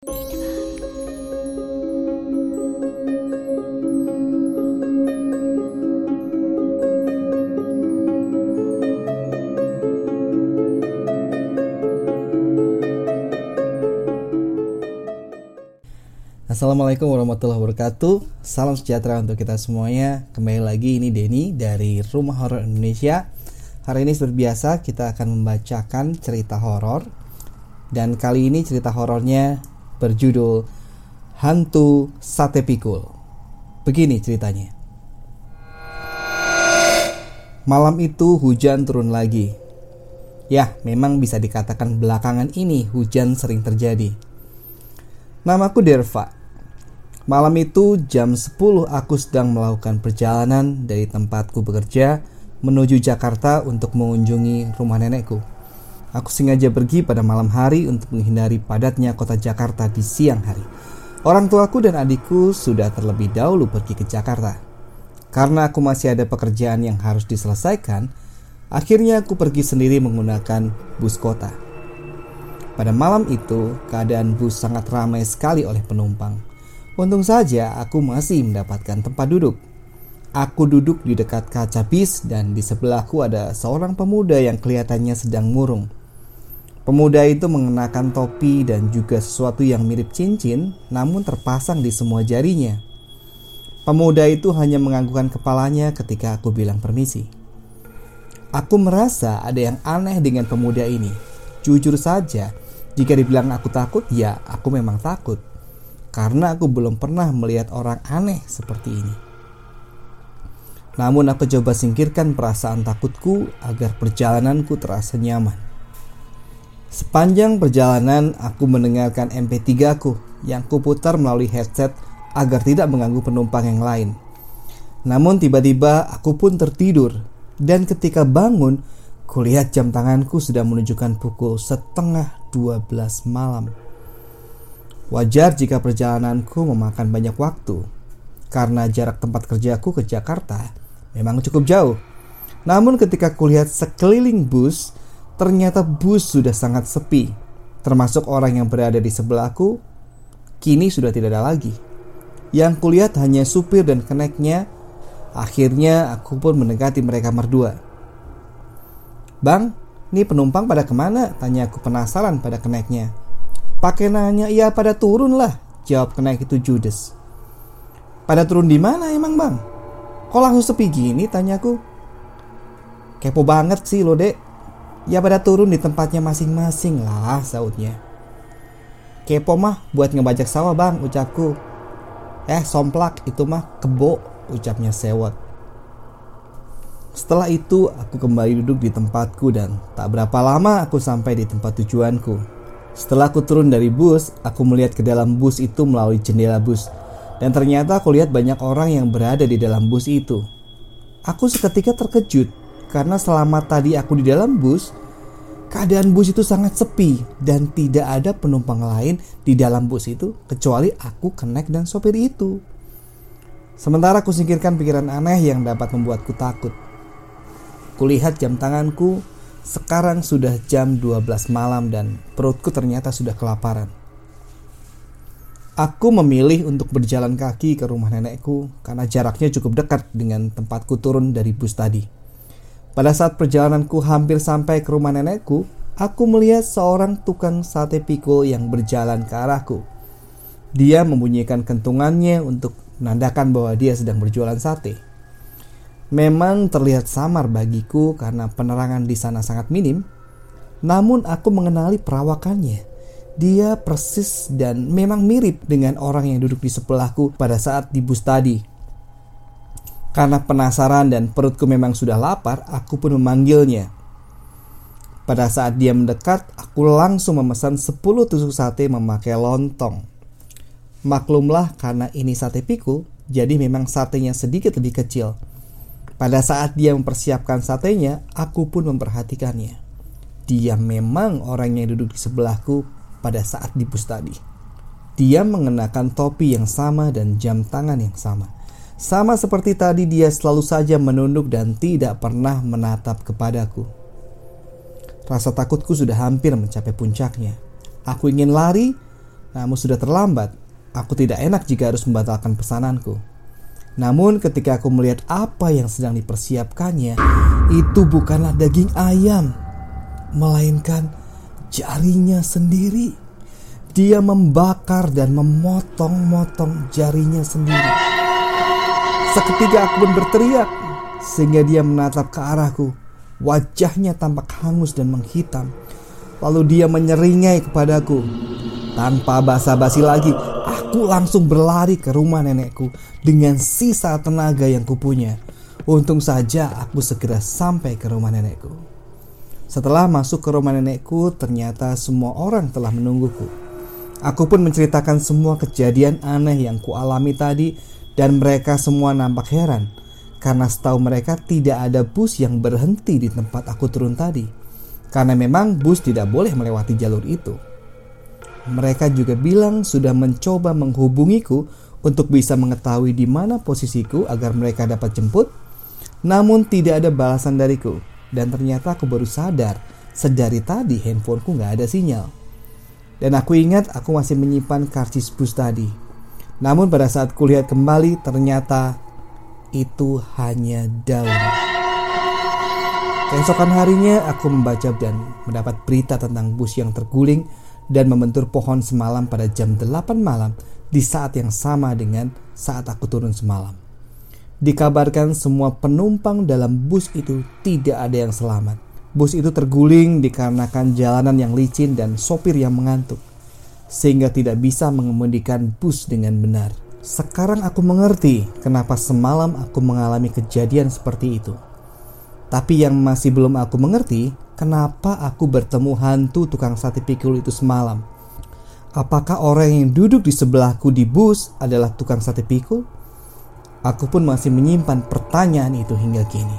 Assalamualaikum warahmatullahi wabarakatuh. Salam sejahtera untuk kita semuanya. Kembali lagi ini Denny dari Rumah Horor Indonesia. Hari ini seperti biasa kita akan membacakan cerita horor. Dan kali ini cerita horornya berjudul Hantu Sate Pikul. Begini ceritanya. Malam itu hujan turun lagi. Ya, memang bisa dikatakan belakangan ini hujan sering terjadi. Namaku Derva. Malam itu jam 10 aku sedang melakukan perjalanan dari tempatku bekerja menuju Jakarta untuk mengunjungi rumah nenekku. Aku sengaja pergi pada malam hari untuk menghindari padatnya kota Jakarta di siang hari. Orang tuaku dan adikku sudah terlebih dahulu pergi ke Jakarta. Karena aku masih ada pekerjaan yang harus diselesaikan, akhirnya aku pergi sendiri menggunakan bus kota. Pada malam itu, keadaan bus sangat ramai sekali oleh penumpang. Untung saja aku masih mendapatkan tempat duduk. Aku duduk di dekat kaca bis dan di sebelahku ada seorang pemuda yang kelihatannya sedang murung. Pemuda itu mengenakan topi dan juga sesuatu yang mirip cincin namun terpasang di semua jarinya. Pemuda itu hanya menganggukkan kepalanya ketika aku bilang permisi. Aku merasa ada yang aneh dengan pemuda ini. Jujur saja, jika dibilang aku takut, ya aku memang takut karena aku belum pernah melihat orang aneh seperti ini. Namun aku coba singkirkan perasaan takutku agar perjalananku terasa nyaman. Sepanjang perjalanan aku mendengarkan MP3 ku yang kuputar melalui headset agar tidak mengganggu penumpang yang lain. Namun tiba-tiba aku pun tertidur dan ketika bangun kulihat jam tanganku sudah menunjukkan pukul setengah 12 malam. Wajar jika perjalananku memakan banyak waktu, karena jarak tempat kerjaku ke Jakarta memang cukup jauh. Namun ketika kulihat sekeliling bus, ternyata bus sudah sangat sepi. Termasuk orang yang berada di sebelahku, kini sudah tidak ada lagi. Yang kulihat hanya supir dan keneknya. Akhirnya aku pun mendekati mereka berdua. Bang, ini penumpang pada ke mana? Tanya aku penasaran pada keneknya. Pakai nanya, iya pada turun lah. Jawab kenaik itu Judas. Pada turun di mana emang bang? Kok langsung sepi gini? Tanyaku. Kepo banget sih lo dek. Ya pada turun di tempatnya masing-masing lah sautnya. Kepo mah buat ngebajak sawah bang ucapku. Eh somplak itu mah kebo ucapnya sewot. Setelah itu aku kembali duduk di tempatku dan tak berapa lama aku sampai di tempat tujuanku. Setelah aku turun dari bus, aku melihat ke dalam bus itu melalui jendela bus. Dan ternyata aku lihat banyak orang yang berada di dalam bus itu. Aku seketika terkejut karena selama tadi aku di dalam bus, keadaan bus itu sangat sepi dan tidak ada penumpang lain di dalam bus itu kecuali aku, kenek, dan sopir itu. Sementara aku singkirkan pikiran aneh yang dapat membuatku takut. Kulihat jam tanganku sekarang sudah jam 12 malam dan perutku ternyata sudah kelaparan. Aku memilih untuk berjalan kaki ke rumah nenekku karena jaraknya cukup dekat dengan tempatku turun dari bus tadi. Pada saat perjalananku hampir sampai ke rumah nenekku, aku melihat seorang tukang sate pikul yang berjalan ke arahku. Dia membunyikan kentungannya untuk menandakan bahwa dia sedang berjualan sate memang terlihat samar bagiku karena penerangan di sana sangat minim. Namun aku mengenali perawakannya. Dia persis dan memang mirip dengan orang yang duduk di sebelahku pada saat di bus tadi. Karena penasaran dan perutku memang sudah lapar, aku pun memanggilnya. Pada saat dia mendekat, aku langsung memesan 10 tusuk sate memakai lontong. Maklumlah karena ini sate pikul, jadi memang satenya sedikit lebih kecil. Pada saat dia mempersiapkan satenya, aku pun memperhatikannya. Dia memang orang yang duduk di sebelahku pada saat di bus tadi. Dia mengenakan topi yang sama dan jam tangan yang sama. Sama seperti tadi dia selalu saja menunduk dan tidak pernah menatap kepadaku. Rasa takutku sudah hampir mencapai puncaknya. Aku ingin lari, Namun sudah terlambat. Aku tidak enak jika harus membatalkan pesananku. Namun ketika aku melihat apa yang sedang dipersiapkannya, itu bukanlah daging ayam, melainkan jarinya sendiri. Dia membakar dan memotong-motong jarinya sendiri. Seketika aku pun berteriak, sehingga dia menatap ke arahku. Wajahnya tampak hangus dan menghitam. Lalu dia menyeringai kepadaku. Tanpa basa-basi lagi, aku langsung berlari ke rumah nenekku dengan sisa tenaga yang kupunya. Untung saja aku segera sampai ke rumah nenekku. Setelah masuk ke rumah nenekku, ternyata semua orang telah menungguku. Aku pun menceritakan semua kejadian aneh yang kualami tadi dan mereka semua nampak heran karena setahu mereka tidak ada bus yang berhenti di tempat aku turun tadi. Karena memang bus tidak boleh melewati jalur itu. Mereka juga bilang sudah mencoba menghubungiku untuk bisa mengetahui di mana posisiku agar mereka dapat jemput. Namun tidak ada balasan dariku. Dan ternyata aku baru sadar sedari tadi handphoneku nggak ada sinyal. Dan aku ingat aku masih menyimpan karcis bus tadi. Namun pada saat kulihat kembali ternyata itu hanya daun. Keesokan harinya aku membaca dan mendapat berita tentang bus yang terguling dan membentur pohon semalam pada jam 8 malam di saat yang sama dengan saat aku turun semalam. Dikabarkan semua penumpang dalam bus itu tidak ada yang selamat. Bus itu terguling dikarenakan jalanan yang licin dan sopir yang mengantuk, sehingga tidak bisa mengemudikan bus dengan benar. Sekarang aku mengerti kenapa semalam aku mengalami kejadian seperti itu. Tapi yang masih belum aku mengerti, kenapa aku bertemu hantu tukang sate pikul itu semalam. Apakah orang yang duduk di sebelahku di bus adalah tukang sate pikul? Aku pun masih menyimpan pertanyaan itu hingga kini.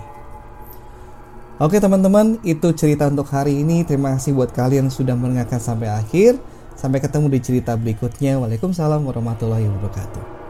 Oke teman-teman, itu cerita untuk hari ini. Terima kasih buat kalian sudah mendengarkan sampai akhir. Sampai ketemu di cerita berikutnya. Waalaikumsalam warahmatullahi wabarakatuh.